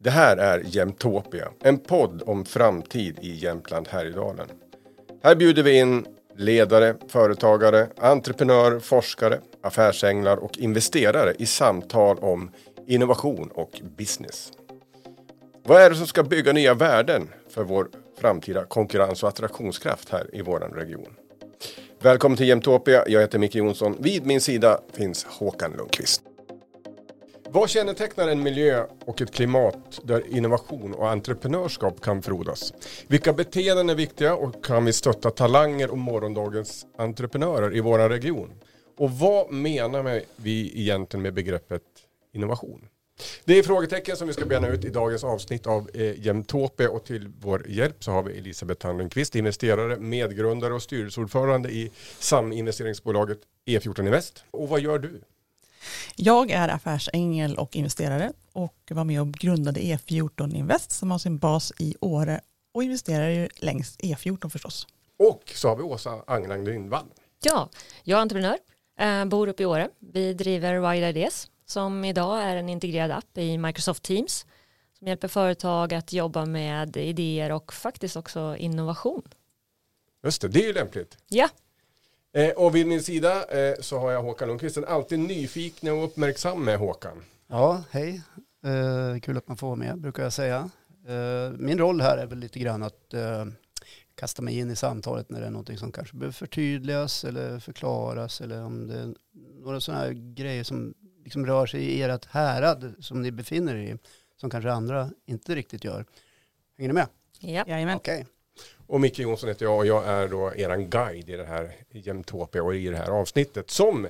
Det här är Jämtopia, en podd om framtid i Jämtland Härjedalen. Här bjuder vi in ledare, företagare, entreprenörer, forskare, affärsänglar och investerare i samtal om innovation och business. Vad är det som ska bygga nya värden för vår framtida konkurrens och attraktionskraft här i vår region? Välkommen till Jämtopia, jag heter Micke Jonsson. Vid min sida finns Håkan Lundqvist. Vad kännetecknar en miljö och ett klimat där innovation och entreprenörskap kan frodas? Vilka beteenden är viktiga och kan vi stötta talanger och morgondagens entreprenörer i vår region? Och vad menar vi egentligen med begreppet innovation? Det är frågetecken som vi ska bena ut i dagens avsnitt av eh, och till vår hjälp så har vi Elisabeth Tandlundqvist, investerare, medgrundare och styrelseordförande i saminvesteringsbolaget E14 Invest. Och vad gör du? Jag är affärsängel och investerare och var med och grundade E14 Invest som har sin bas i Åre och investerar ju längs E14 förstås. Och så har vi Åsa Anglang Lindvall. Ja, jag är entreprenör, eh, bor uppe i Åre. Vi driver Wide Ideas som idag är en integrerad app i Microsoft Teams som hjälper företag att jobba med idéer och faktiskt också innovation. Just det, det är ju lämpligt. Ja. Eh, och vid min sida eh, så har jag Håkan Lundqvist, en alltid nyfiken och uppmärksam med Håkan. Ja, hej. Eh, kul att man får vara med, brukar jag säga. Eh, min roll här är väl lite grann att eh, kasta mig in i samtalet när det är någonting som kanske behöver förtydligas eller förklaras eller om det är några sådana här grejer som liksom rör sig i ert härad som ni befinner er i, som kanske andra inte riktigt gör. Hänger ni med? Ja. Jajamän. Okej. Och Micke Jonsson heter jag och jag är då eran guide i det här Jämtopia och i det här avsnittet som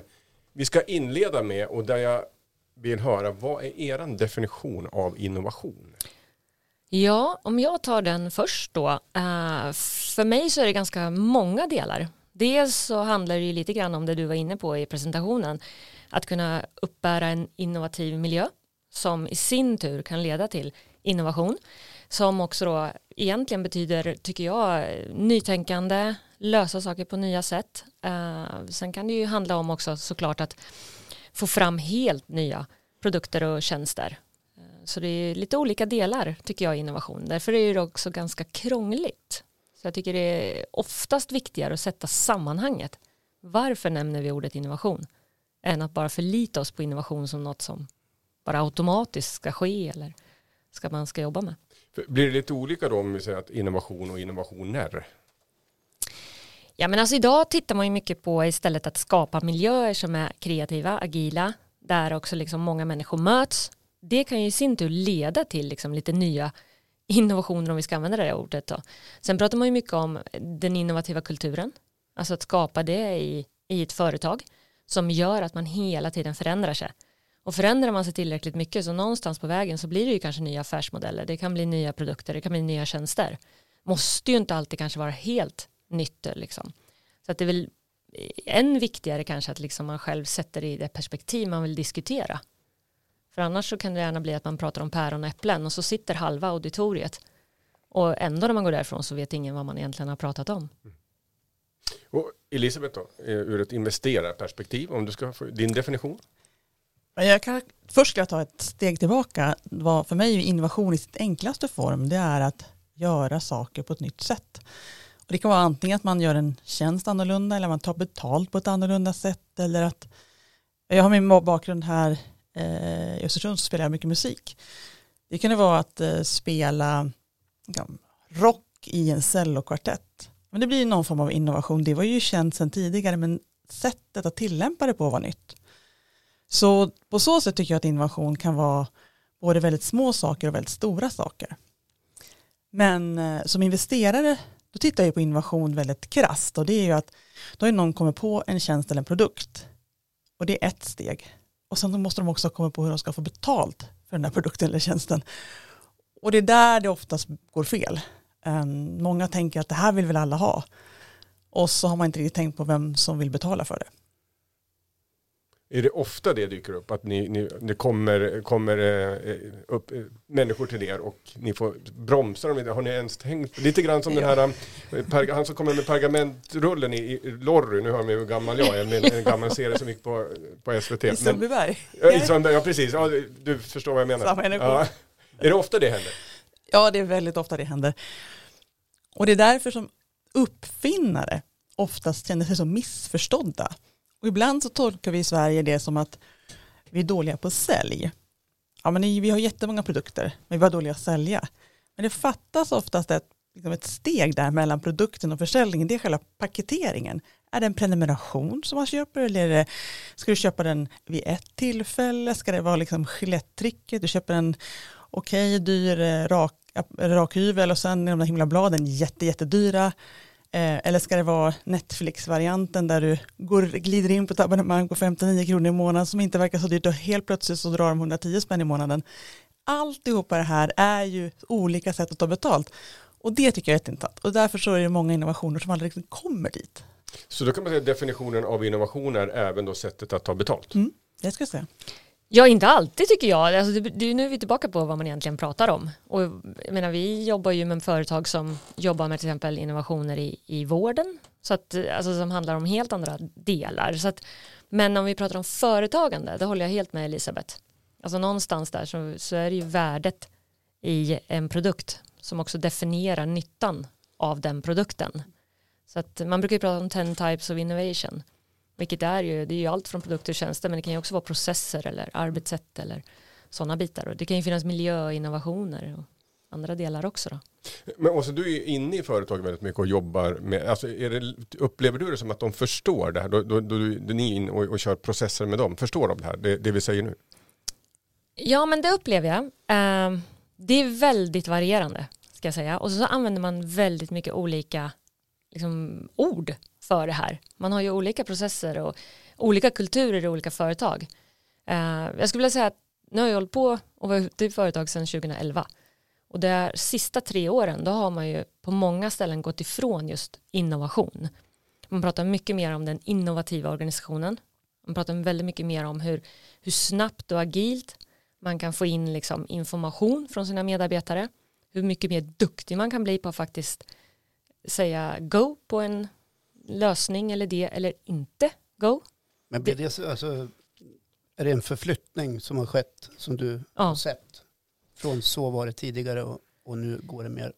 vi ska inleda med och där jag vill höra vad är eran definition av innovation? Ja, om jag tar den först då. Eh, för mig så är det ganska många delar. Dels så handlar det ju lite grann om det du var inne på i presentationen. Att kunna uppbära en innovativ miljö som i sin tur kan leda till innovation. Som också då egentligen betyder, tycker jag, nytänkande, lösa saker på nya sätt. Eh, sen kan det ju handla om också såklart att få fram helt nya produkter och tjänster. Eh, så det är lite olika delar tycker jag i innovation. Därför är det också ganska krångligt. Så jag tycker det är oftast viktigare att sätta sammanhanget. Varför nämner vi ordet innovation? Än att bara förlita oss på innovation som något som bara automatiskt ska ske eller ska man ska jobba med. För Blir det lite olika då om vi säger att innovation och innovationer? Ja men alltså idag tittar man ju mycket på istället att skapa miljöer som är kreativa, agila, där också liksom många människor möts. Det kan ju i sin tur leda till liksom lite nya innovationer om vi ska använda det ordet då. Sen pratar man ju mycket om den innovativa kulturen, alltså att skapa det i, i ett företag som gör att man hela tiden förändrar sig. Och förändrar man sig tillräckligt mycket så någonstans på vägen så blir det ju kanske nya affärsmodeller, det kan bli nya produkter, det kan bli nya tjänster. Måste ju inte alltid kanske vara helt nytt liksom. Så att det är väl än viktigare kanske att liksom man själv sätter i det perspektiv man vill diskutera. För annars så kan det gärna bli att man pratar om päron och äpplen och så sitter halva auditoriet och ändå när man går därifrån så vet ingen vad man egentligen har pratat om. Och Elisabeth då, eh, ur ett investerarperspektiv, om du ska få din definition? Men Jag kan, först ska jag ta ett steg tillbaka. Vad för mig är innovation i sitt enklaste form, det är att göra saker på ett nytt sätt. Och det kan vara antingen att man gör en tjänst annorlunda eller man tar betalt på ett annorlunda sätt eller att jag har min bakgrund här eh, i Östersund så spelar jag mycket musik. Det kan vara att eh, spela ja, rock i en cellokvartett. Men det blir någon form av innovation. Det var ju känt sedan tidigare men sättet att tillämpa det på var nytt. Så på så sätt tycker jag att innovation kan vara både väldigt små saker och väldigt stora saker. Men eh, som investerare då tittar jag på innovation väldigt krasst och det är ju att då har någon kommit på en tjänst eller en produkt och det är ett steg. Och sen måste de också komma på hur de ska få betalt för den här produkten eller tjänsten. Och det är där det oftast går fel. Ehm, många tänker att det här vill väl alla ha. Och så har man inte riktigt tänkt på vem som vill betala för det. Är det ofta det dyker upp? Att ni, ni, det kommer, kommer eh, upp eh, människor till er och ni får bromsa dem? Har ni ens tänkt? Lite grann som den här, eh, per, han som kommer med pergamentrullen i, i Lorry, nu hör ni hur gammal jag är, med en gammal serie som gick på, på SVT. I Sundbyberg. i Sundbyberg, ja precis, ja, du, du förstår vad jag menar. Samma energi. Ja. Är det ofta det händer? Ja, det är väldigt ofta det händer. Och det är därför som uppfinnare oftast känner sig så missförstådda. Och ibland så tolkar vi i Sverige det som att vi är dåliga på sälj. Ja, men vi har jättemånga produkter, men vi var dåliga att sälja. Men det fattas oftast ett, liksom ett steg där mellan produkten och försäljningen. Det är själva paketeringen. Är det en prenumeration som man köper eller är det, ska du köpa den vid ett tillfälle? Ska det vara liksom Gillette-tricket? Du köper en okej okay, dyr eh, rak, eh, rakhyvel och sen är de där himla bladen jätte, jättedyra. Eh, eller ska det vara Netflix-varianten där du går, glider in på ett abonnemang på 59 kronor i månaden som inte verkar så dyrt och helt plötsligt så drar de 110 spänn i månaden. Alltihopa det här är ju olika sätt att ta betalt. Och det tycker jag är jätteintressant. Och därför så är det många innovationer som aldrig kommer dit. Så då kan man säga att definitionen av innovation är även då sättet att ta betalt? Mm, det ska jag säga. Ja, inte alltid tycker jag. Alltså, det, det, nu är vi tillbaka på vad man egentligen pratar om. Och, jag menar, vi jobbar ju med företag som jobbar med till exempel innovationer i, i vården. Så att, alltså, som handlar om helt andra delar. Så att, men om vi pratar om företagande, det håller jag helt med Elisabeth. Alltså någonstans där så, så är det ju värdet i en produkt som också definierar nyttan av den produkten. Så att man brukar ju prata om 10 types of innovation. Vilket är ju, det är ju allt från produkter och tjänster men det kan ju också vara processer eller arbetssätt eller sådana bitar. Och det kan ju finnas miljöinnovationer och andra delar också. Då. Men också du är inne i företag väldigt mycket och jobbar med, alltså det, upplever du det som att de förstår det här? Då, då, då, då ni är in och, och kör processer med dem, förstår de det här, det, det vi säger nu? Ja men det upplever jag. Uh, det är väldigt varierande ska jag säga. Och så använder man väldigt mycket olika liksom, ord för det här. Man har ju olika processer och olika kulturer i olika företag. Uh, jag skulle vilja säga att nu har jag hållit på och varit ute i företag sedan 2011. Och de sista tre åren då har man ju på många ställen gått ifrån just innovation. Man pratar mycket mer om den innovativa organisationen. Man pratar väldigt mycket mer om hur, hur snabbt och agilt man kan få in liksom information från sina medarbetare. Hur mycket mer duktig man kan bli på att faktiskt säga go på en lösning eller det eller inte go. Men blir det, alltså, är det en förflyttning som har skett som du ja. har sett? Från så var det tidigare och, och nu går det mer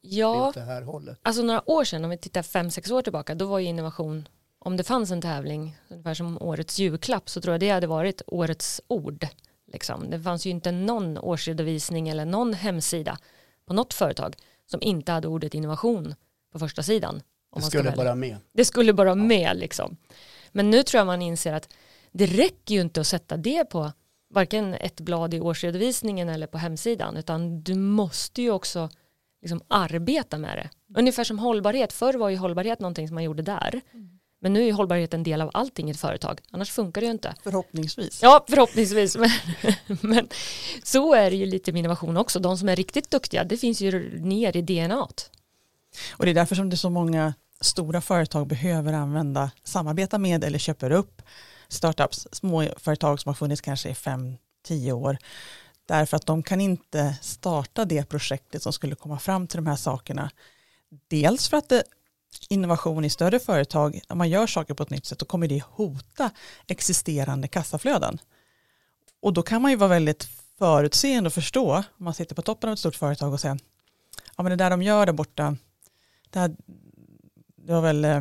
ja, åt det här hållet? Alltså några år sedan, om vi tittar fem, sex år tillbaka, då var ju innovation, om det fanns en tävling, ungefär som årets julklapp, så tror jag det hade varit årets ord. Liksom. Det fanns ju inte någon årsredovisning eller någon hemsida på något företag som inte hade ordet innovation på första sidan. Det skulle bara med. Det skulle bara med liksom. Men nu tror jag man inser att det räcker ju inte att sätta det på varken ett blad i årsredovisningen eller på hemsidan utan du måste ju också liksom arbeta med det. Ungefär som hållbarhet, förr var ju hållbarhet någonting som man gjorde där. Mm. Men nu är hållbarhet en del av allting i ett företag, annars funkar det ju inte. Förhoppningsvis. Ja, förhoppningsvis. Men, men så är det ju lite med innovation också. De som är riktigt duktiga, det finns ju ner i DNA. Och det är därför som det är så många stora företag behöver använda, samarbeta med eller köper upp startups, småföretag som har funnits kanske i fem, tio år. Därför att de kan inte starta det projektet som skulle komma fram till de här sakerna. Dels för att det innovation i större företag, när man gör saker på ett nytt sätt, då kommer det hota existerande kassaflöden. Och då kan man ju vara väldigt förutseende och förstå, om man sitter på toppen av ett stort företag och säger, ja men det där de gör där borta, det, här, det var väl eh,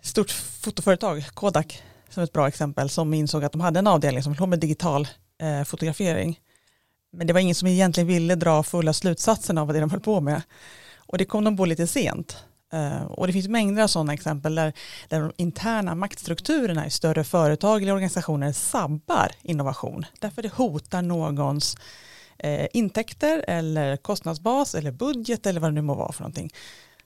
stort fotoföretag, Kodak, som ett bra exempel, som insåg att de hade en avdelning som höll med digital eh, fotografering. Men det var ingen som egentligen ville dra fulla slutsatsen av vad det de höll på med. Och det kom de på lite sent. Eh, och det finns mängder av sådana exempel där, där de interna maktstrukturerna i större företag eller organisationer sabbar innovation. Därför det hotar någons uh, intäkter eller kostnadsbas eller budget eller vad det nu må vara för någonting.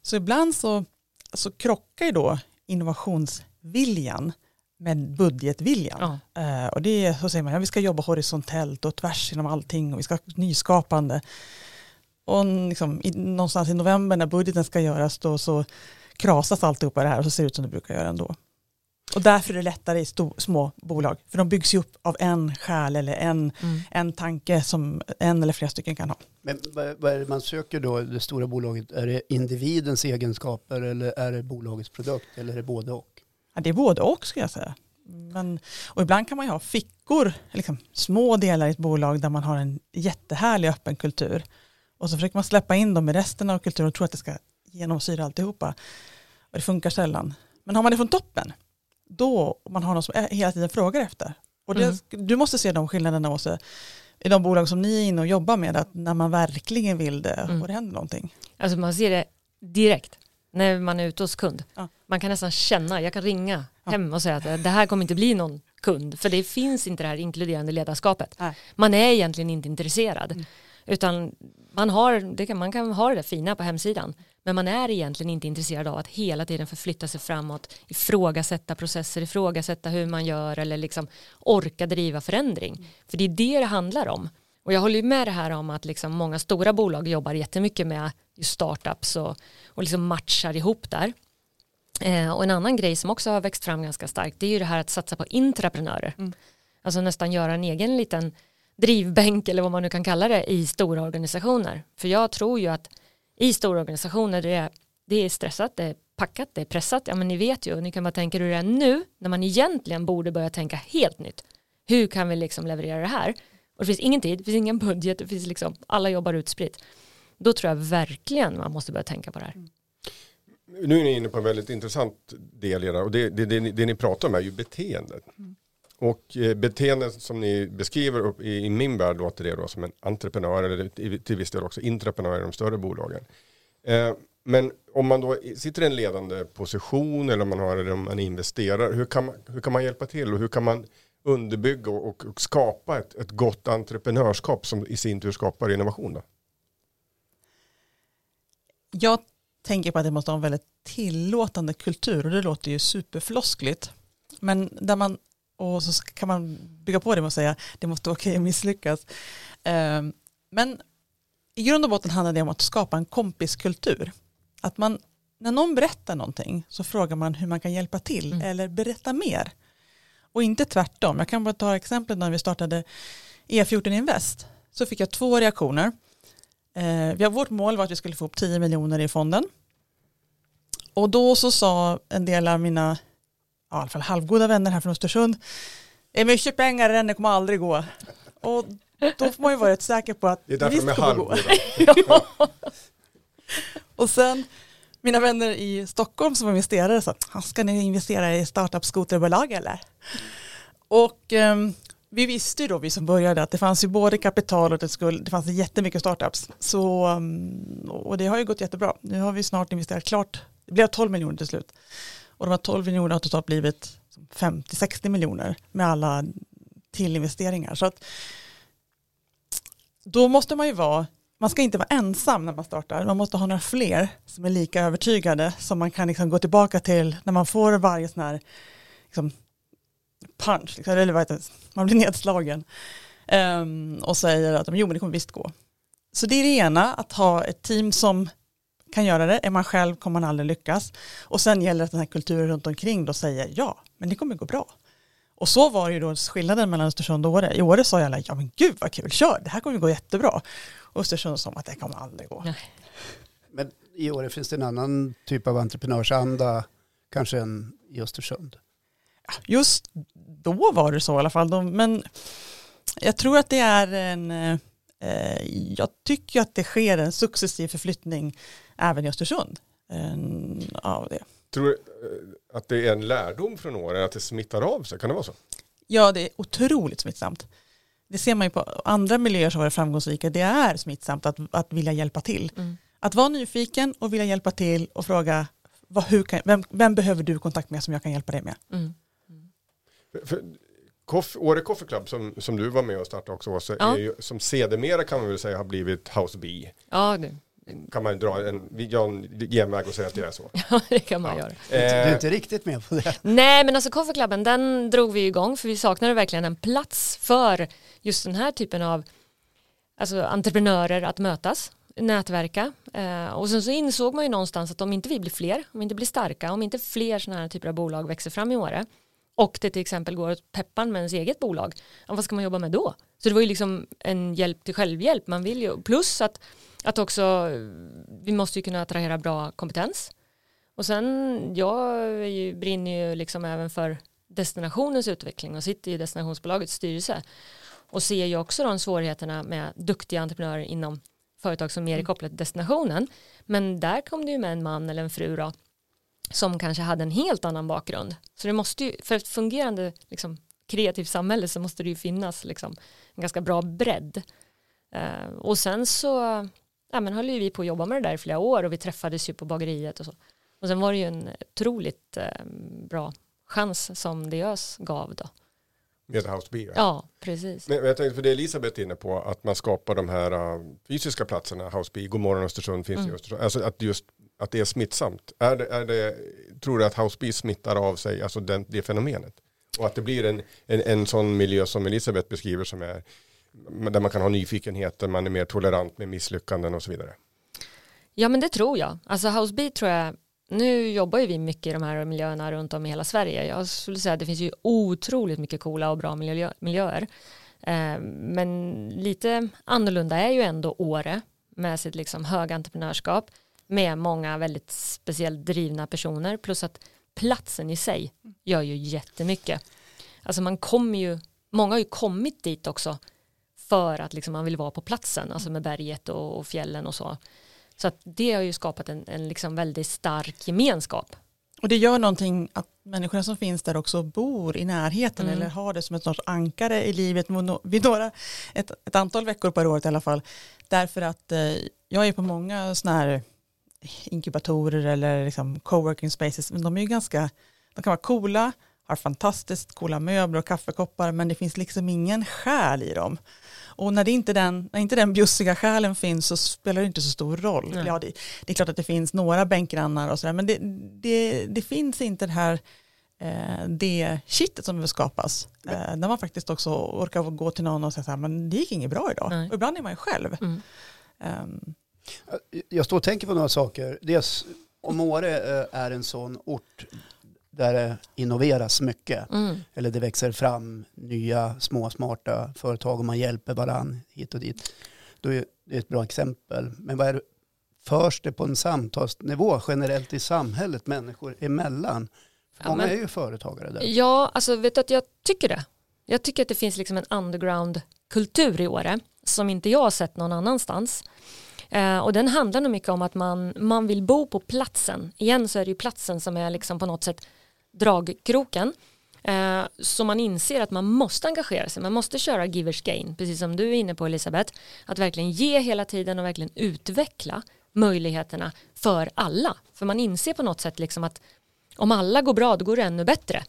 Så ibland så, så krockar ju då innovationsviljan med budgetviljan. Ja. Uh, och det är så säger man, ja, vi ska jobba horisontellt och tvärs inom allting och vi ska ha nyskapande. Och liksom, i, någonstans i november när budgeten ska göras då så krasas alltihopa det här och så ser det ut som det brukar göra ändå. Och därför är det lättare i små bolag. För de byggs ju upp av en själ eller en, mm. en tanke som en eller flera stycken kan ha. Men vad är det man söker då, det stora bolaget? Är det individens egenskaper eller är det bolagets produkt eller är det både och? Ja, det är både och ska jag säga. Men, och ibland kan man ju ha fickor, liksom, små delar i ett bolag där man har en jättehärlig öppen kultur. Och så försöker man släppa in dem i resten av kulturen och tror att det ska genomsyra alltihopa. Och det funkar sällan. Men har man det från toppen, då man har någon som hela tiden frågar efter. Och det, mm. du måste se de skillnaderna också i de bolag som ni är inne och jobbar med, att när man verkligen vill det mm. och det händer någonting. Alltså man ser det direkt när man är ute hos kund. Ja. Man kan nästan känna, jag kan ringa ja. hem och säga att det här kommer inte bli någon kund, för det finns inte det här inkluderande ledarskapet. Nej. Man är egentligen inte intresserad, mm. Utan man, har, det kan, man kan ha det fina på hemsidan, men man är egentligen inte intresserad av att hela tiden förflytta sig framåt, ifrågasätta processer, ifrågasätta hur man gör eller liksom orka driva förändring. Mm. För det är det det handlar om. Och jag håller med det här om att liksom många stora bolag jobbar jättemycket med startups och, och liksom matchar ihop där. Eh, och en annan grej som också har växt fram ganska starkt det är ju det här att satsa på intraprenörer. Mm. Alltså nästan göra en egen liten drivbänk eller vad man nu kan kalla det i stora organisationer. För jag tror ju att i stora organisationer det är, det är stressat, det är packat, det är pressat. Ja men ni vet ju, ni kan bara tänka hur det är nu när man egentligen borde börja tänka helt nytt. Hur kan vi liksom leverera det här? Och det finns ingen tid, det finns ingen budget, det finns liksom, alla jobbar utspritt. Då tror jag verkligen man måste börja tänka på det här. Nu är ni inne på en väldigt intressant del och det, det, det, det ni pratar om är ju beteendet. Mm. Och eh, beteendet som ni beskriver upp i, min värld låter det då som en entreprenör eller till viss del också intraprenör i de större bolagen. Eh, men om man då sitter i en ledande position eller om man har eller om man investerar, hur kan man, hur kan man hjälpa till och hur kan man underbygga och, och, och skapa ett, ett gott entreprenörskap som i sin tur skapar innovation? Då? Jag tänker på att det måste ha en väldigt tillåtande kultur och det låter ju superfloskligt. Men där man, och så kan man bygga på det med att säga det måste vara okej att misslyckas. Ehm, men i grund och botten handlar det om att skapa en kompiskultur. Att man, när någon berättar någonting så frågar man hur man kan hjälpa till mm. eller berätta mer. Och inte tvärtom. Jag kan bara ta exemplet när vi startade E14 Invest. Så fick jag två reaktioner. Eh, vi har, vårt mål var att vi skulle få upp 10 miljoner i fonden. Och då så sa en del av mina, ja, i alla fall halvgoda vänner här från Östersund, det är mycket pengar, det kommer aldrig gå. Och då får man ju vara rätt säker på att det är därför de är halvgoda. ja. Och sen mina vänner i Stockholm som investerare sa, ska ni investera i startup skoterbolag eller? Och um, vi visste ju då, vi som började, att det fanns ju både kapital och det, skulle, det fanns jättemycket startups. Så, um, och det har ju gått jättebra. Nu har vi snart investerat klart, det blev 12 miljoner till slut. Och de här 12 miljonerna har totalt blivit 50-60 miljoner med alla tillinvesteringar. Så att då måste man ju vara man ska inte vara ensam när man startar. Man måste ha några fler som är lika övertygade som man kan liksom gå tillbaka till när man får varje sån här liksom, punch, liksom, eller vad heter det, man blir nedslagen um, och säger att jo men det kommer visst gå. Så det är det ena, att ha ett team som kan göra det. Är man själv kommer man aldrig lyckas. Och sen gäller det att den här kulturen runt omkring då säger ja, men det kommer gå bra. Och så var ju då skillnaden mellan Östersund och Åre. I Åre sa alla, ja men gud vad kul, kör, det här kommer gå jättebra. Och Östersund sa att det kommer aldrig gå. Nej. Men i Åre finns det en annan typ av entreprenörsanda kanske än i Östersund? Just då var det så i alla fall. Men jag tror att det är en, eh, jag tycker att det sker en successiv förflyttning även i Östersund eh, av det. Tror du eh, att det är en lärdom från åren att det smittar av sig? Kan det vara så? Ja, det är otroligt smittsamt. Det ser man ju på andra miljöer som varit framgångsrika. Det är smittsamt att, att vilja hjälpa till. Mm. Att vara nyfiken och vilja hjälpa till och fråga vad, hur kan, vem, vem behöver du kontakt med som jag kan hjälpa dig med? Mm. För, Koff, Åre Coffee Club som, som du var med och startade också, Åse, ja. är ju, som sedermera kan man väl säga har blivit House B. Ja, det. Kan man dra en, en genväg och säga att det är så? Ja, det kan man ja. göra. Du är inte riktigt med på det. Nej, men alltså Coffee Cluben, den drog vi igång för vi saknade verkligen en plats för just den här typen av alltså, entreprenörer att mötas nätverka eh, och sen så insåg man ju någonstans att om inte vi blir fler, om vi inte blir starka, om inte fler sådana här typer av bolag växer fram i Åre och det till exempel går åt peppan med ens eget bolag, ja, vad ska man jobba med då? Så det var ju liksom en hjälp till självhjälp, man vill ju, plus att, att också, vi måste ju kunna attrahera bra kompetens. Och sen, jag brinner ju liksom även för destinationens utveckling och sitter i destinationsbolagets styrelse och ser ju också de svårigheterna med duktiga entreprenörer inom företag som mer är kopplat till destinationen. Men där kom det ju med en man eller en fru då, som kanske hade en helt annan bakgrund. Så det måste ju, för ett fungerande liksom, kreativt samhälle så måste det ju finnas liksom, en ganska bra bredd. Uh, och sen så ja, men höll vi på att jobba med det där i flera år och vi träffades ju på bageriet och så. Och sen var det ju en otroligt uh, bra chans som Diös gav då. Med House B? Ja, precis. Men jag tänkte för det Elisabeth är inne på, att man skapar de här uh, fysiska platserna, House B, Godmorgon Östersund finns mm. i Östersund, alltså att just att det är smittsamt. Är det, är det, tror du att House B smittar av sig, alltså den, det fenomenet? Och att det blir en, en, en sån miljö som Elisabeth beskriver som är där man kan ha nyfikenhet, där man är mer tolerant med misslyckanden och så vidare. Ja men det tror jag. Alltså House B tror jag nu jobbar ju vi mycket i de här miljöerna runt om i hela Sverige. Jag skulle säga att det finns ju otroligt mycket coola och bra miljö, miljöer. Eh, men lite annorlunda är ju ändå Åre med sitt liksom höga entreprenörskap med många väldigt speciellt drivna personer plus att platsen i sig gör ju jättemycket. Alltså man kommer ju, många har ju kommit dit också för att liksom man vill vara på platsen, alltså med berget och, och fjällen och så. Så att det har ju skapat en, en liksom väldigt stark gemenskap. Och det gör någonting att människorna som finns där också bor i närheten mm. eller har det som ett sorts ankare i livet vid några, ett, ett antal veckor per år i alla fall. Därför att eh, jag är på många sådana här inkubatorer eller liksom coworking spaces, men de är ju ganska, de kan vara coola, har fantastiskt coola möbler och kaffekoppar, men det finns liksom ingen själ i dem. Och när, det inte den, när inte den bjussiga själen finns så spelar det inte så stor roll. Mm. Ja, det, det, är klart att det finns några bänkgrannar och sådär, men det, det, det, finns inte det här eh, det kittet som behöver skapas. Eh, när man faktiskt också orkar gå till någon och säga så här, men det gick inget bra idag. Och ibland är man ju själv. Mm. Um, jag står och tänker på några saker. Dels om Åre eh, är en sån ort där det innoveras mycket. Mm. Eller det växer fram nya små smarta företag och man hjälper varandra hit och dit. Då är det ett bra exempel. Men vad är det, förs det på en samtalsnivå generellt i samhället människor emellan? För ja, många men, är ju företagare där. Ja, alltså vet du att jag tycker det. Jag tycker att det finns liksom en underground-kultur i Åre som inte jag har sett någon annanstans. Eh, och den handlar nog mycket om att man, man vill bo på platsen. Igen så är det ju platsen som är liksom på något sätt dragkroken. Eh, så man inser att man måste engagera sig, man måste köra givers gain, precis som du är inne på Elisabeth, att verkligen ge hela tiden och verkligen utveckla möjligheterna för alla. För man inser på något sätt liksom att om alla går bra, då går det ännu bättre.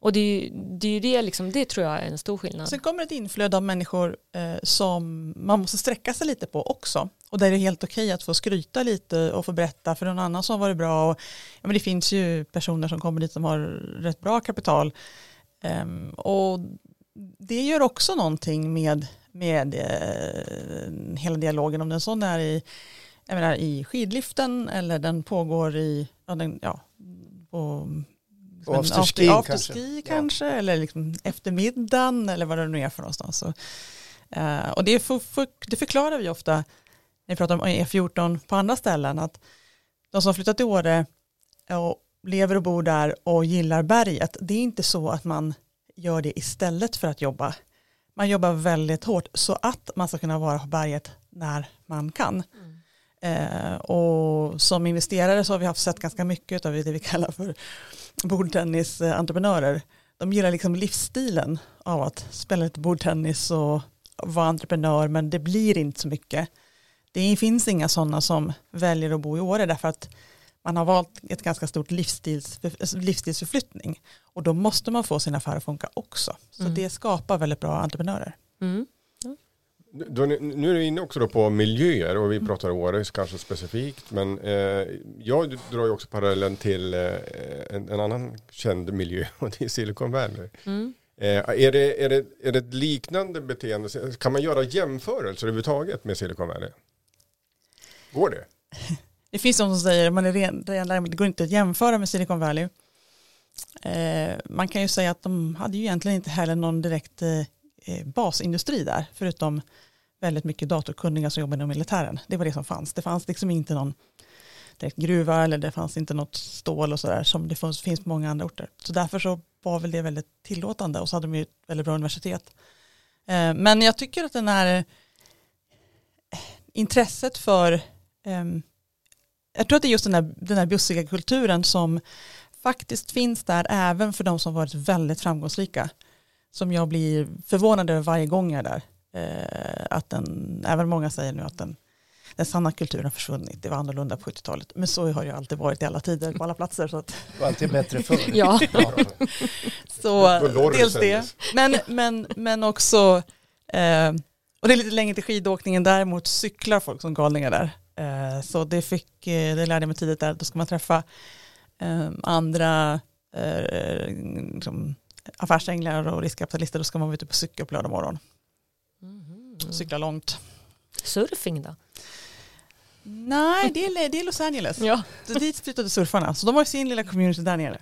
Och det är ju det, är det, liksom, det tror jag är en stor skillnad. Sen kommer ett inflöde av människor eh, som man måste sträcka sig lite på också. Och där är det helt okej att få skryta lite och få berätta för någon annan som varit bra. Och, ja, men det finns ju personer som kommer dit som har rätt bra kapital. Um, och det gör också någonting med, med eh, hela dialogen om den sån är i, jag menar, i skidliften eller den pågår i, ja, den, ja, på och afterski after, kanske, kanske ja. eller liksom eftermiddagen eller vad det nu är för någonstans. Så, uh, och det, för, för, det förklarar vi ofta när vi pratar om E14 på andra ställen, att de som flyttat till Åre och lever och bor där och gillar berget, det är inte så att man gör det istället för att jobba. Man jobbar väldigt hårt så att man ska kunna vara på berget när man kan. Mm. Eh, och som investerare så har vi haft sett ganska mycket av det vi kallar för bordtennisentreprenörer. De gillar liksom livsstilen av att spela lite bordtennis och vara entreprenör men det blir inte så mycket. Det finns inga sådana som väljer att bo i Åre därför att man har valt ett ganska stort livsstils, livsstilsförflyttning och då måste man få sin affär att funka också. Så mm. det skapar väldigt bra entreprenörer. Mm. Nu är du inne också på miljöer och vi mm. pratar Åre kanske specifikt. Men eh, jag drar ju också parallellen till eh, en, en, annan känd miljö och det är Silicon Valley. Mm. Eh, är, det, är, det, är det ett liknande beteende? Kan man göra jämförelser överhuvudtaget med Silicon Valley? Går det? Det finns de som säger att man är ren, ren, det går inte att jämföra med Silicon Valley. Eh, man kan ju säga att de hade ju egentligen inte heller någon direkt eh, eh basindustri där, förutom väldigt mycket datorkunniga som jobbade inom militären. Det var det som fanns. Det fanns liksom inte någon, direkt gruva eller det fanns inte något stål och sådär som det finns, på många andra orter. Så därför så var väl det väldigt tillåtande och så hade de ju ett väldigt bra universitet. Eh, men jag tycker att den här eh, intresset för ehm, jag tror att det är just den här, den här bussiga kulturen som faktiskt finns där även för de som varit väldigt framgångsrika. Som jag blir förvånad över varje gång jag är där. Eh, att den, även många säger nu att den, den sanna kulturen har försvunnit. Det var annorlunda på 70-talet. Men så har det alltid varit i alla tider på alla platser. Så att, Det var alltid bättre förr. Ja, så dels det. Men, men, men också, eh, och det är lite längre till skidåkningen, däremot cyklar folk som galningar där. Eh, så det, fick, eh, det lärde jag mig tidigt där, då ska man träffa eh, andra liksom, affärsänglar och riskkapitalister, då ska man vara ute på cykel på lördag morgon. Cykla långt. surfing då? Nej, det är, det är Los Angeles. Ja. Dit flyttade surfarna, så de har sin lilla community där nere.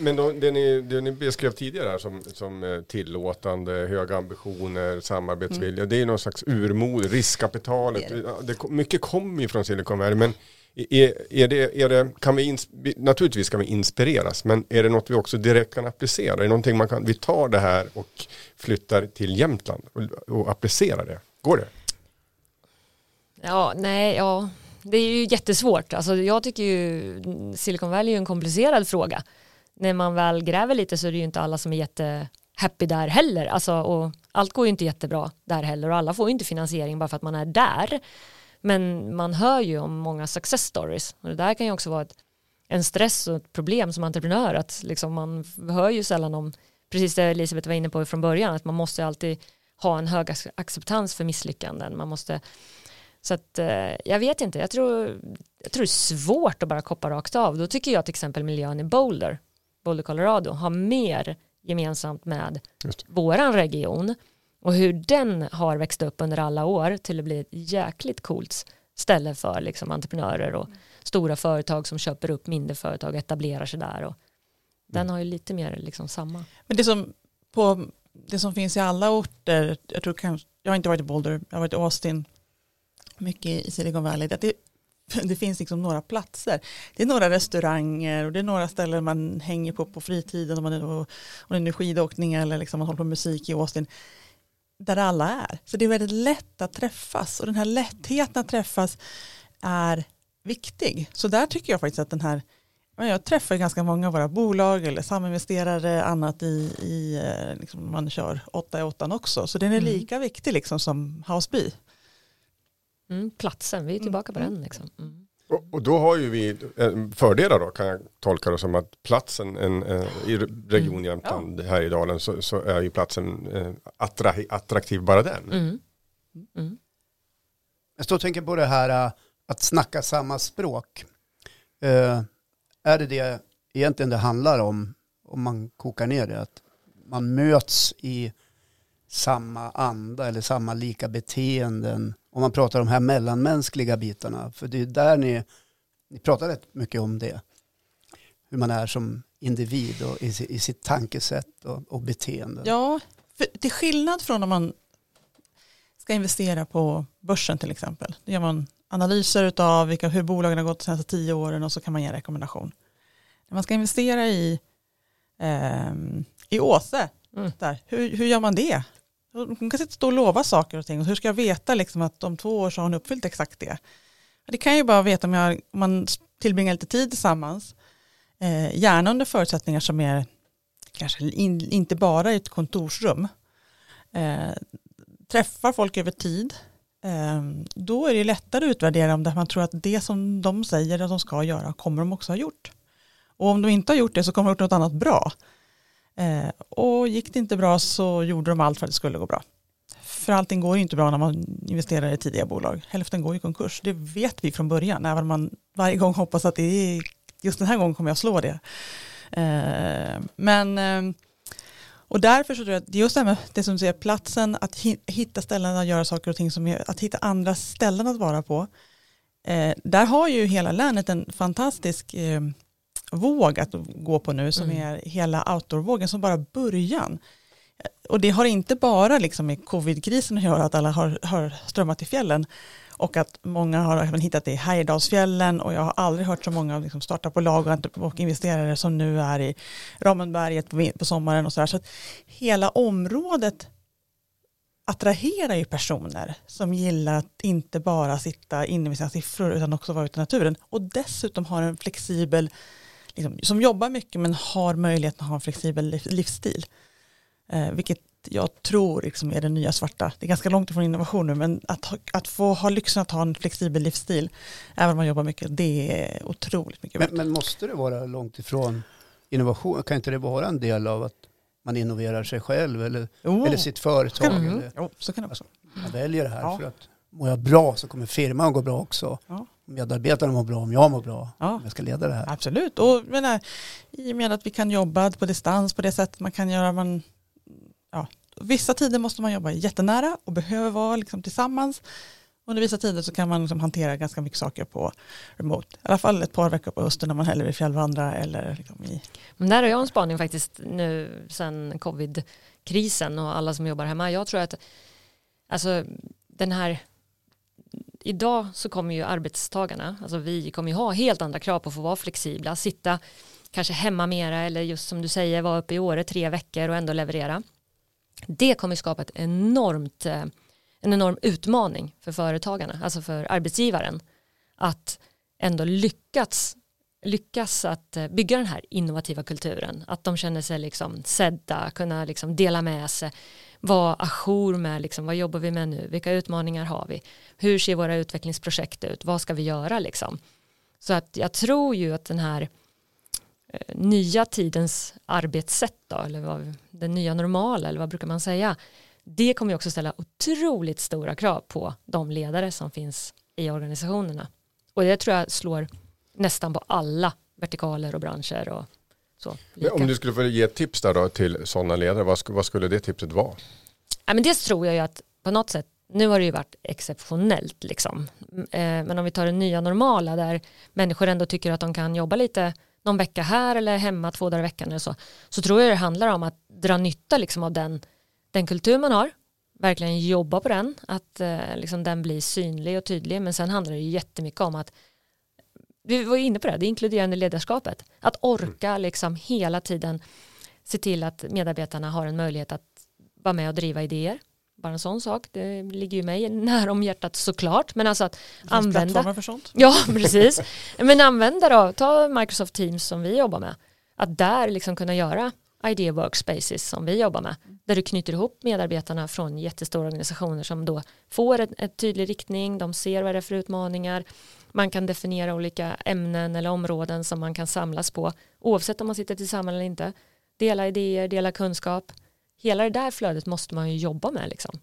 Men- då, det, ni, det ni beskrev tidigare här som, som eh, tillåtande, höga ambitioner, samarbetsvilja. Det är någon slags urmod, riskkapitalet. Det Det, mycket kommer ju från Silicon Valley. Men är, är det, är det, kan vi ins, naturligtvis kan vi inspireras. Men är det något vi också direkt kan applicera? Är det någonting man kan, vi tar det här och flyttar till Jämtland och, och applicerar det? Går det? Ja, nej, ja. Det är ju jättesvårt. Alltså, jag tycker ju Silicon Valley är ju en komplicerad fråga. När man väl gräver lite så är det ju inte alla som är jättehappy där heller. Alltså, och allt går ju inte jättebra där heller och alla får ju inte finansiering bara för att man är där. Men man hör ju om många success stories. Och det där kan ju också vara ett, en stress och ett problem som entreprenör att liksom man hör ju sällan om precis det Elisabeth var inne på från början att man måste alltid ha en hög ac- acceptans för misslyckanden. Man måste så att eh, jag vet inte, jag tror, jag tror det är svårt att bara koppa rakt av. Då tycker jag till exempel miljön i Boulder, Boulder Colorado, har mer gemensamt med våran region och hur den har växt upp under alla år till att bli ett jäkligt coolt ställe för liksom entreprenörer och stora företag som köper upp mindre företag och etablerar sig där. Och den har ju lite mer liksom samma. Men det som, på, det som finns i alla orter, jag tror kanske, jag har inte varit i Boulder, jag har varit i Austin, mycket i Silicon Valley, det, det finns liksom några platser. Det är några restauranger och det är några ställen man hänger på på fritiden om man är, om det är nu skidåkning eller liksom man håller på med musik i Austin. Där alla är. Så det är väldigt lätt att träffas och den här lättheten att träffas är viktig. Så där tycker jag faktiskt att den här Ja, Jag träffar ganska många av våra bolag eller saminvesterare, annat i, i eh, liksom man kör 8 i 8 också. Så den är Mm. lika viktig liksom som Houseby. Mm, platsen, vi är tillbaka på Mm. den. Liksom. Mm. Och, och då har ju vi eh, fördelar då kan jag tolka det som att platsen en, eh, i Region Mm. Jämtland här i dalen så, så är ju platsen eh, attra, attraktiv bara den. Mm. Mm. Jag står och tänker på det här äh, att snacka samma språk. Eh, är det det egentligen det handlar om, om man kokar ner det? Att man möts i samma anda eller samma lika beteenden. Om man pratar om de här mellanmänskliga bitarna. För det är där ni, ni pratar rätt mycket om det. Hur man är som individ och i, i sitt tankesätt och, och beteende. Ja, för till skillnad från om man ska investera på börsen till exempel. Då gör man analyser av vilka, hur bolagen har gått de senaste tio åren och så kan man ge en rekommendation. När man ska investera i, ehm, i Åse, Mm. där, hur, hur gör man det? Hon kan sitta och lova saker och ting. Och hur ska jag veta liksom att om två år så har hon uppfyllt exakt det? Det kan jag ju bara veta om, jag, om man tillbringar lite tid tillsammans. Eh, gärna under förutsättningar som är kanske in, inte bara i ett kontorsrum. Eh, träffar folk över tid. Eh, då är det lättare att utvärdera om det, man tror att det som de säger att de ska göra kommer de också ha gjort. Och om de inte har gjort det så kommer de ha gjort något annat bra. Eh, och gick det inte bra så gjorde de allt för att det skulle gå bra. För allting går ju inte bra när man investerar i tidiga bolag. Hälften går i konkurs. Det vet vi från början. Även om man varje gång hoppas att det är just den här gången kommer jag slå det. Eh, men eh, och därför så tror jag att det är just det här med det som du säger, platsen, att hitta ställen att göra saker och ting som är, att hitta andra ställen att vara på. Eh, där har ju hela länet en fantastisk eh, våg att gå på nu som Mm. är hela outdoor-vågen som bara början. Och det har inte bara liksom med covidkrisen att göra att alla har, har strömmat till fjällen och att många har även hittat det i Härjedalsfjällen och jag har aldrig hört så många liksom startupbolag och investerare som nu är i Ramenberget på sommaren och så där. Så att hela området attraherar ju personer som gillar att inte bara sitta inne med sina siffror utan också vara ute i naturen och dessutom har en flexibel, liksom, som jobbar mycket men har möjlighet att ha en flexibel livsstil. Eh, vilket jag tror liksom är det nya svarta. Det är ganska långt ifrån innovation nu, men att, att få ha lyxen att ha en flexibel livsstil, även om man jobbar mycket, det är otroligt mycket men, men, måste det vara långt ifrån innovation? Kan inte det vara en del av att man innoverar sig själv eller, oh. eller sitt företag? Mm. Eller, jo, så kan det också. Man väljer det här ja. för att mår jag bra så kommer firman gå bra också. Ja. Medarbetarna mår bra om jag mår bra. Ja. Om jag ska leda det här. Absolut, och menar, i och med att vi kan jobba på distans på det sättet man kan göra, man ja, vissa tider måste man jobba jättenära och behöver vara liksom tillsammans. Under vissa tider så kan man liksom hantera ganska mycket saker på remote. I alla fall ett par veckor på hösten när man hellre vill fjällvandra eller liksom i... Men där har jag en spaning faktiskt nu sen covid-krisen och alla som jobbar hemma. Jag tror att alltså den här idag så kommer ju arbetstagarna, alltså vi kommer ju ha helt andra krav på att få vara flexibla, sitta kanske hemma mera eller just som du säger vara uppe i Åre tre veckor och ändå leverera. Det kommer skapa ett enormt, eh, en enorm utmaning för företagarna, alltså för arbetsgivaren, att ändå lyckas, lyckas att eh, bygga den här innovativa kulturen, att de känner sig liksom sedda, kunna liksom dela med sig, vara ajour med liksom, vad jobbar vi med nu, vilka utmaningar har vi, hur ser våra utvecklingsprojekt ut, vad ska vi göra liksom. Så att jag tror ju att den här Eh, nya tidens arbetssätt då, eller vad, den nya normala eller vad brukar man säga, det kommer ju också ställa otroligt stora krav på de ledare som finns i organisationerna. Och det tror jag slår nästan på alla vertikaler och branscher och så. Om du skulle få ge ett tips där då till sådana ledare, vad skulle, vad skulle det tipset vara? Ja, men dels tror jag ju att på något sätt, nu har det ju varit exceptionellt liksom, eh, men om vi tar det nya normala där människor ändå tycker att de kan jobba lite någon vecka här eller hemma två dagar i veckan eller så, så tror jag det handlar om att dra nytta liksom av den, den kultur man har, verkligen jobba på den, att eh, liksom den blir synlig och tydlig, men sen handlar det ju jättemycket om att vi var inne på det, det inkluderande ledarskapet, att orka liksom hela tiden se till att medarbetarna har en möjlighet att vara med och driva idéer, bara en sån sak, det ligger ju mig nära om hjärtat såklart, men alltså att använda. för sånt. Ja, precis. Men använda då, ta Microsoft Teams som vi jobbar med, att där liksom kunna göra idea workspaces som vi jobbar med, där du knyter ihop medarbetarna från jättestora organisationer som då får en, en tydlig riktning, de ser vad det är för utmaningar, man kan definiera olika ämnen eller områden som man kan samlas på, oavsett om man sitter tillsammans eller inte, dela idéer, dela kunskap, hela det där flödet måste man ju jobba med liksom.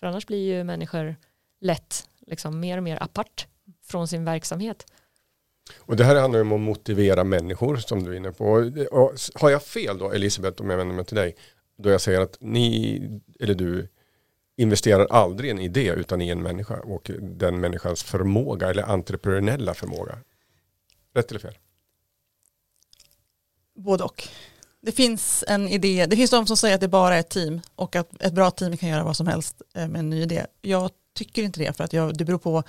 För annars blir ju människor lätt liksom mer och mer apart från sin verksamhet. Och det här handlar om att motivera människor som du är inne på. Och har jag fel då, Elisabeth, om jag vänder mig till dig, då jag säger att ni, eller du, investerar aldrig i en idé utan i en människa och den människans förmåga eller entreprenöriella förmåga. Rätt eller fel? Både och det finns en idé, det finns de som säger att det bara är ett team och att ett bra team kan göra vad som helst eh, med en ny idé. Jag tycker inte det för att jag, det beror på,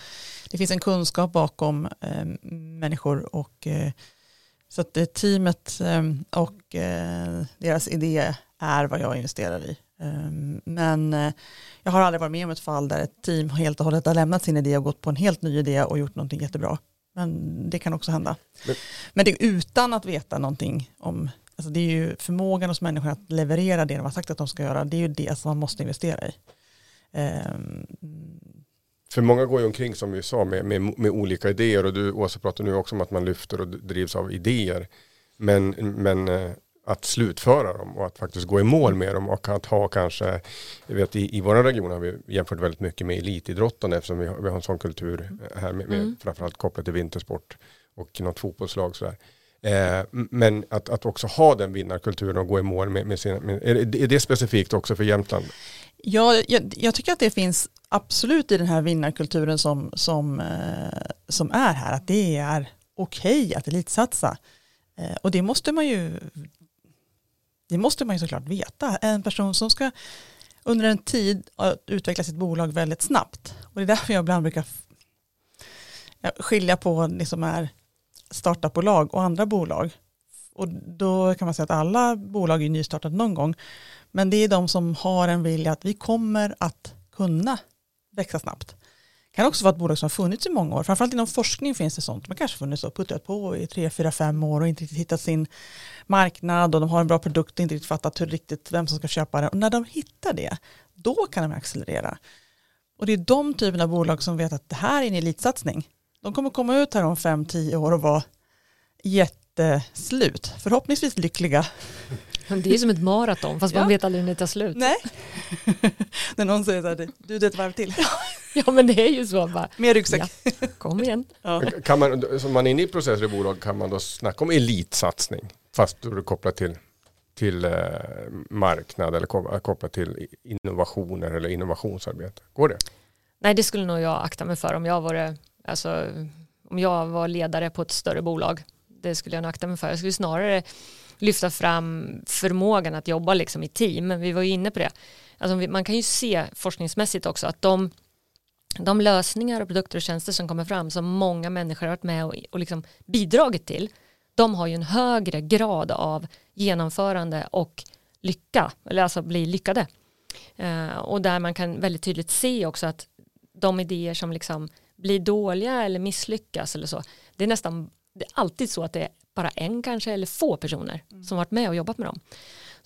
det finns en kunskap bakom eh, människor och eh, så att det teamet eh, och eh, deras idé är vad jag investerar i. Eh, men jag har aldrig varit med om ett fall där ett team helt och hållet har lämnat sin idé och gått på en helt ny idé och gjort någonting jättebra. Men det kan också hända. Men, Men det är utan att veta någonting om Alltså det är ju förmågan hos människor att leverera det de har sagt att de ska göra. Det är ju det som man måste investera i. Um, för många går ju omkring som vi sa med, med, med, olika idéer och du Åsa pratar nu också om att man lyfter och drivs av idéer. Men, men eh, att slutföra dem och att faktiskt gå i mål med dem och att ha kanske, jag vet i, i vår region har vi jämfört väldigt mycket med elitidrottande eftersom vi har, vi har en sån kultur här med, med mm. framförallt kopplat till vintersport och något fotbollslag sådär. Eh, men att, att också ha den vinnarkulturen och gå i mål med, med sina, med, är, det, är det specifikt också för Jämtland? Ja, jag, jag, tycker att det finns absolut i den här vinnarkulturen som, som, eh, som är här, att det är okej okay att elitsatsa. Eh, och det måste man ju det måste man ju såklart veta. En person som ska under en tid utveckla sitt bolag väldigt snabbt. Och det är därför jag ibland brukar skilja på det som är startupbolag och andra bolag. Och då kan man säga att alla bolag är nystartade någon gång. Men det är de som har en vilja att vi kommer att kunna växa snabbt. Kan också vara ett bolag som har funnits i många år. Framförallt inom forskning finns det sånt. Man kanske funnits och puttat på i tre, fyra, fem år och inte riktigt hittat sin marknad och de har en bra produkt och inte riktigt fattat hur riktigt vem som ska köpa det. Och när de hittar det, då kan de accelerera. Och det är de typerna av bolag som vet att det här är en elitsatsning. De kommer komma ut här om fem, tio år och vara jätteslut. Förhoppningsvis lyckliga. Det är som ett maraton fast ja. man vet aldrig när det tar slut. Nej. när någon säger så här, du det ett varv till. ja men det är ju så. Bara, Mer ryggsäck. Ja. Kom igen. Ja. Kan man, som man är inne i processer i bolag kan man då snacka om elitsatsning fast då är det kopplat till till eh, marknad eller kopplat till innovationer eller innovationsarbete. Går det? Nej, det skulle nog jag akta mig för om jag var, alltså, om jag var ledare på ett större bolag. Det skulle jag nog akta mig för. Jag skulle snarare lyfta fram förmågan att jobba liksom i team. Vi var ju inne på det. Alltså, man kan ju se forskningsmässigt också att de, de lösningar och produkter och tjänster som kommer fram som många människor har varit med och, och liksom bidragit till de har ju en högre grad av genomförande och lycka, eller alltså bli lyckade. Uh, och där man kan väldigt tydligt se också att de idéer som liksom blir dåliga eller misslyckas eller så, det är nästan det är alltid så att det är bara en kanske eller få personer mm. som varit med och jobbat med dem.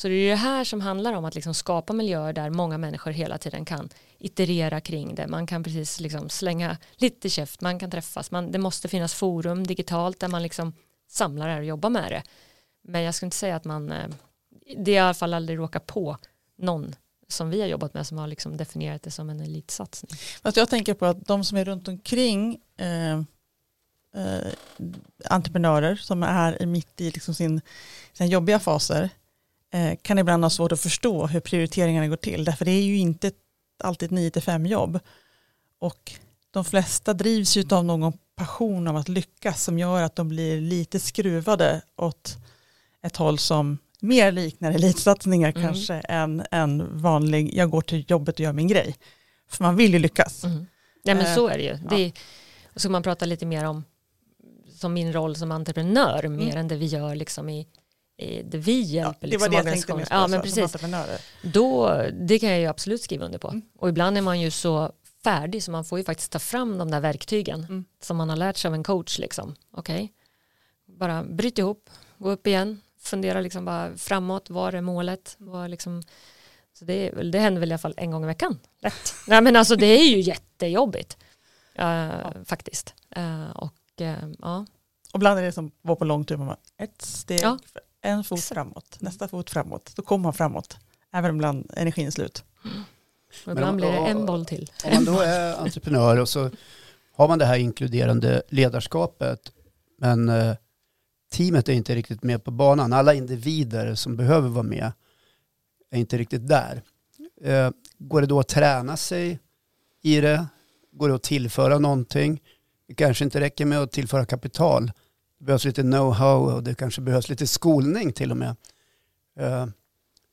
Så det är det här som handlar om att liksom skapa miljöer där många människor hela tiden kan iterera kring det. Man kan precis liksom slänga lite käft, man kan träffas, man, det måste finnas forum digitalt där man liksom samlar det här och jobbar med det. Men jag skulle inte säga att man, eh, det är i alla fall aldrig råkat på någon som vi har jobbat med som har liksom definierat det som en elitsatsning. Fast jag tänker på att de som är runt omkring eh, eh, entreprenörer som är mitt i liksom sin, sina jobbiga faser kan ibland ha svårt att förstå hur prioriteringarna går till. Därför det är ju inte alltid 9-5 jobb. Och de flesta drivs ju av någon passion av att lyckas som gör att de blir lite skruvade åt ett håll som mer liknar elitsatsningar mm. kanske än en vanlig, jag går till jobbet och gör min grej. För man vill ju lyckas. Mm. Ja men så är det ju. Det är, så man prata lite mer om som min roll som entreprenör mm. mer än det vi gör liksom i, det vi hjälper. Ja, det var liksom, det jag tänkte mest på, ja, men precis. Då, det kan jag ju absolut skriva under på. Mm. Och ibland är man ju så färdig så man får ju faktiskt ta fram de där verktygen mm. som man har lärt sig av en coach. Liksom. Okay. Bara bryt ihop, gå upp igen, fundera liksom bara framåt, var är målet? Var liksom, så det, det händer väl i alla fall en gång i veckan. Lätt. Nej, men alltså, det är ju jättejobbigt uh, ja. faktiskt. Uh, och, uh, ja. och ibland är det som var på lång tur, man bara, ett steg, ja. En fot framåt, nästa fot framåt, då kommer man framåt, även ibland energin är slut. Mm. Och ibland blir det en boll till. Om man då är entreprenör och så har man det här inkluderande ledarskapet men eh, teamet är inte riktigt med på banan. Alla individer som behöver vara med är inte riktigt där. Eh, går det då att träna sig i det? Går det att tillföra någonting? Det kanske inte räcker med att tillföra kapital. Behövs lite know-how och det kanske behövs lite skolning till och med. Eh,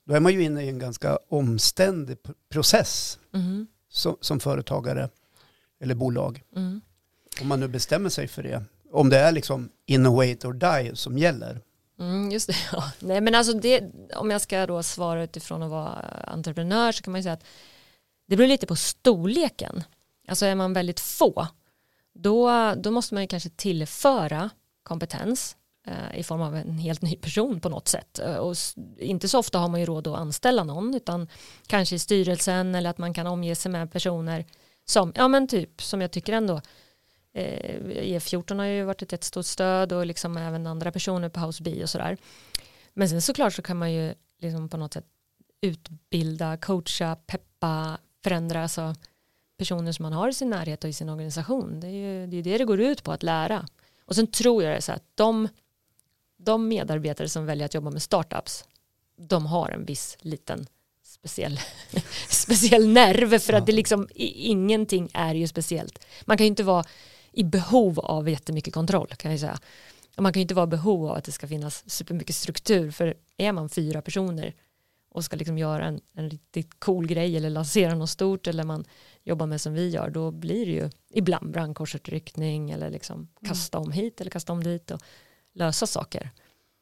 då är man ju inne i en ganska omständig process mm. som, som, företagare eller bolag. Mm. Om man nu bestämmer sig för det. Om det är liksom innovate or die som gäller. Mm, just det, ja. Nej, men alltså det, om jag ska då svara utifrån att vara entreprenör så kan man ju säga att det beror lite på storleken. Alltså är man väldigt få, då, då måste man ju kanske tillföra kompetens eh, i form av en helt ny person på något sätt. Eh, och inte så ofta har man ju råd att anställa någon utan kanske i styrelsen eller att man kan omge sig med personer som, ja men typ som jag tycker ändå eh, e E14 har ju varit ett jättestort stöd och liksom även andra personer på House B och sådär. Men sen såklart så kan man ju liksom på något sätt utbilda, coacha, peppa, förändra alltså personer som man har i sin närhet och i sin organisation. Det är ju det, är det det går ut på att lära. Och sen tror jag det är så att de de medarbetare som väljer att jobba med startups de har en viss liten speciell, speciell nerv för att det liksom ingenting är ju speciellt. Man kan ju inte vara i behov av jättemycket kontroll kan jag säga. Och man kan ju inte vara i behov av att det ska finnas supermycket struktur för är man fyra personer och ska liksom göra en, en riktigt cool grej eller lansera något stort eller man jobbar med som vi gör då blir det ju ibland brandkorsutryckning eller liksom kasta om hit eller kasta om dit och lösa saker.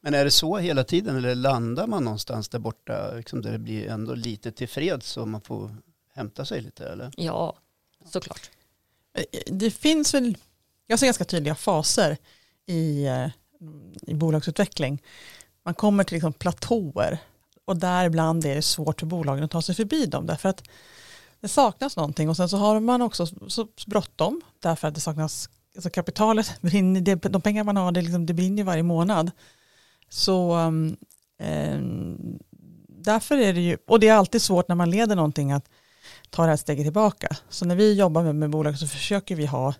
Men är det så hela tiden eller landar man någonstans där borta liksom där det blir ändå lite tillfreds så man får hämta sig lite eller? Ja, såklart. Eh, Det finns väl, jag ser ganska tydliga faser i, eh, i bolagsutveckling. Man kommer till liksom platåer och däribland är det svårt för bolagen att ta sig förbi dem därför att det saknas någonting och sen så har man också så bråttom därför att det saknas alltså kapitalet, brinner, det, de pengar man har det, liksom, det brinner varje månad. Så um, eh, därför är det ju, och det är alltid svårt när man leder någonting att ta det här steget tillbaka. Så när vi jobbar med, med bolag så försöker vi ha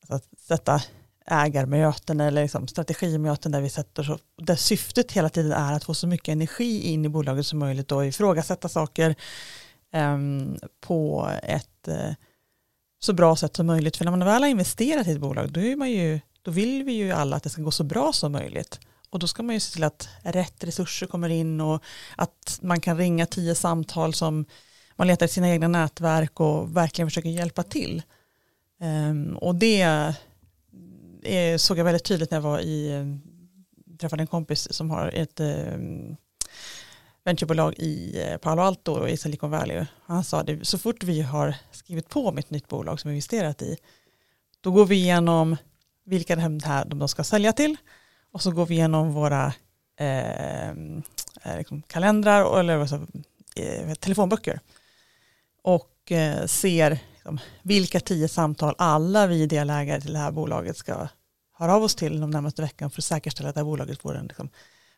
alltså att sätta ägarmöten eller liksom strategimöten där vi sätter så, där syftet hela tiden är att få så mycket energi in i bolaget som möjligt och ifrågasätta saker eh, på ett eh, så bra sätt som möjligt. För när man väl har investerat i ett bolag då, är man ju, då vill vi ju alla att det ska gå så bra som möjligt. Och då ska man ju se till att rätt resurser kommer in och att man kan ringa tio samtal som man letar i sina egna nätverk och verkligen försöker hjälpa till. Um, och det Eh, såg jag väldigt tydligt när jag var i, eh, träffade en kompis som har ett eh, venturebolag i Palo Alto och i Silicon Valley. Han sa det, så fort vi har skrivit på med ett nytt bolag som vi investerat i, då går vi igenom vilka de här de ska sälja till och så går vi igenom våra eh, liksom kalendrar eller alltså, eh, telefonböcker och eh, ser liksom, vilka tio samtal alla vi delägare till det här bolaget ska höra av oss till de närmaste veckan för att säkerställa att det här bolaget får en liksom,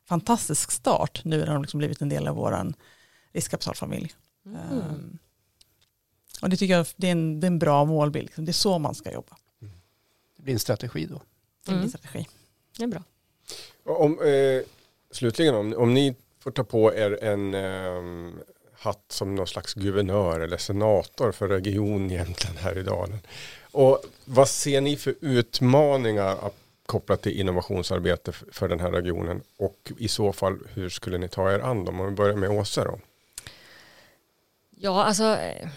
fantastisk start nu när de liksom blivit en del av vår riskkapitalfamilj. Mm. Um, och det tycker jag det är, en, det är en bra målbild. Liksom. Det är så man ska jobba. Det blir en strategi då. Det blir en strategi. Det är bra. Om, eh, slutligen, om, om ni får ta på er en eh, hatt som någon slags guvernör eller senator för region Jämtland här i Dalen. Och vad ser ni för utmaningar kopplat till innovationsarbete för den här regionen och i så fall hur skulle ni ta er an dem? Om vi börjar med Åsa då. Ja, alltså eh,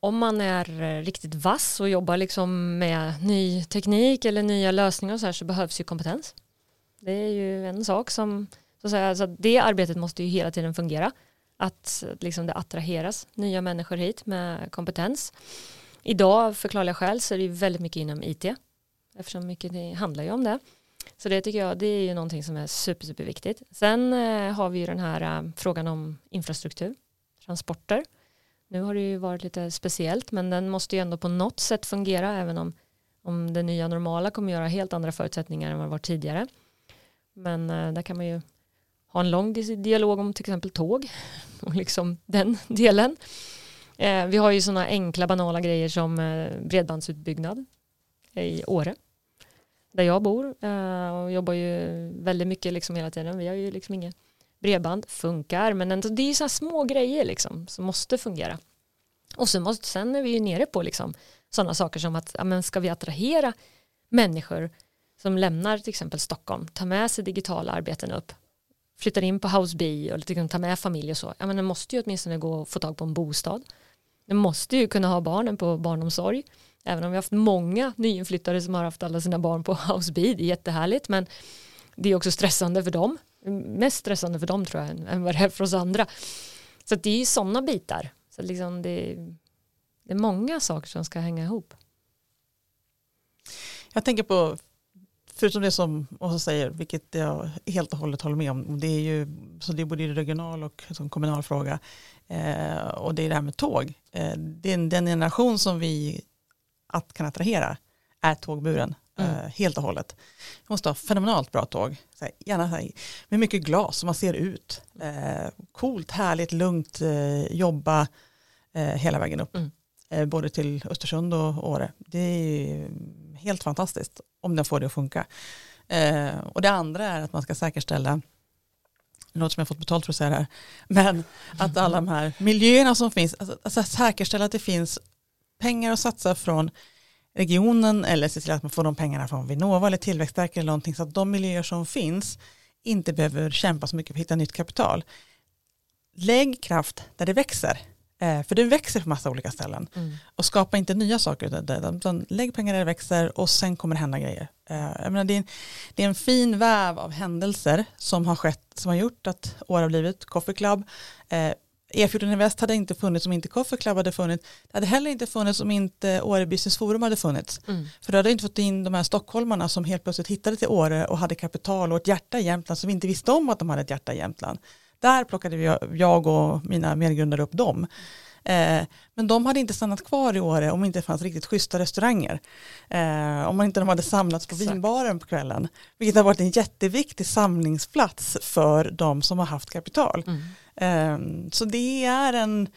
om man är eh, riktigt vass och jobbar liksom med ny teknik eller nya lösningar och så här så behövs ju kompetens. Det är ju en sak som, så att säga, alltså det arbetet måste ju hela tiden fungera. Att liksom det attraheras nya människor hit med kompetens. Idag, förklarliga skäl, så är det ju väldigt mycket inom IT. Eftersom mycket handlar ju om det. Så det tycker jag, det är ju någonting som är super, superviktigt. Sen eh, har vi ju den här eh, frågan om infrastruktur, transporter. Nu har det ju varit lite speciellt, men den måste ju ändå på något sätt fungera, även om, om det nya normala kommer göra helt andra förutsättningar än vad det var tidigare. Men eh, där kan man ju ha en lång dialog om till exempel tåg och liksom den delen. Eh, vi har ju sådana enkla banala grejer som eh, bredbandsutbyggnad i Åre där jag bor eh, och jobbar ju väldigt mycket liksom hela tiden. Vi har ju liksom inget bredband, funkar, men ändå, det är ju sådana små grejer liksom som måste fungera. Och sen, måste, sen är vi ju nere på liksom sådana saker som att ja, men ska vi attrahera människor som lämnar till exempel Stockholm, tar med sig digitala arbeten upp, flyttar in på House B och liksom tar med familj och så, ja men det måste ju åtminstone gå att få tag på en bostad. Du måste ju kunna ha barnen på barnomsorg, även om vi har haft många nyinflyttade som har haft alla sina barn på House det är jättehärligt, men det är också stressande för dem, mest stressande för dem tror jag än vad det är för oss andra. Så det är ju sådana bitar, så liksom det, det är många saker som ska hänga ihop. Jag tänker på förutom det som Åsa säger, vilket jag helt och hållet håller med om, det är ju så det är både regional och som kommunal fråga. Eh, och det är det här med tåg. Eh, den, den generation som vi att kan attrahera är tågburen mm. eh, helt och hållet. Vi måste ha fenomenalt bra tåg, så här, gärna här, med mycket glas som man ser ut. Eh, coolt, härligt, lugnt, eh, jobba eh, hela vägen upp. Mm. både till Östersund och Åre. Det är helt fantastiskt om den får det att funka. Eh, och det andra är att man ska säkerställa, det låter som jag fått betalt för att säga det här, men att alla de här miljöerna som finns, alltså, alltså säkerställa att det finns pengar att satsa från regionen eller se till att man får de pengarna från Vinnova eller Tillväxtverket eller någonting så att de miljöer som finns inte behöver kämpa så mycket för att hitta nytt kapital. Lägg kraft där det växer. Eh, för det växer på massa olika ställen. Mm. Och skapa inte nya saker. Utan, utan lägg pengar där det växer och sen kommer det hända grejer. Eh, menar, det, är en, det är en fin väv av händelser som har skett, som har gjort att år har blivit Coffee Club. Eh, E14 Invest hade inte funnits om inte Coffee Club hade funnits. Det hade heller inte funnits om inte Åre Business Forum hade funnits. Mm. För då hade inte fått in de här stockholmarna som helt plötsligt hittade till Åre och hade kapital och ett hjärta i Jämtland som inte visste om att de hade ett hjärta i Jämtland. Där plockade vi, jag och mina medgrundare upp dem. Eh, men de hade inte stannat kvar i Åre om det inte fanns riktigt schyssta restauranger. Eh, om man inte de hade samlats på Exakt. vinbaren på kvällen. Vilket har varit en jätteviktig samlingsplats för de som har haft kapital. Mm. Eh, så det är en,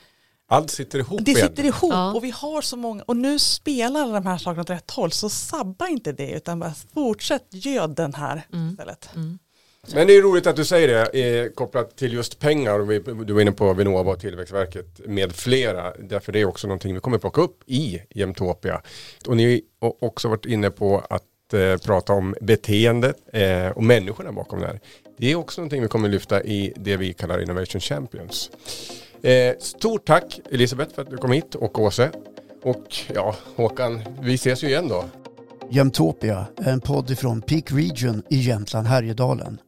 Allt sitter ihop det igen. sitter ihop Ja. och vi har så många och nu spelar alla de här sakerna åt rätt håll så sabba inte det utan bara fortsätt göd den här Mm. istället. Mm. Men det är roligt att du säger det eh, kopplat till just pengar vi, du var inne på Vinnova och Tillväxtverket med flera. Därför det är också någonting vi kommer plocka upp i Jämtopia. Och ni har också varit inne på att eh, prata om beteendet eh, och människorna bakom det här. Det är också någonting vi kommer lyfta i det vi kallar Innovation Champions. Eh, stort tack Elisabeth för att du kom hit och Åse. Och ja, Håkan, vi ses ju igen då. Jämtopia är en podd ifrån Peak Region i Jämtland Härjedalen.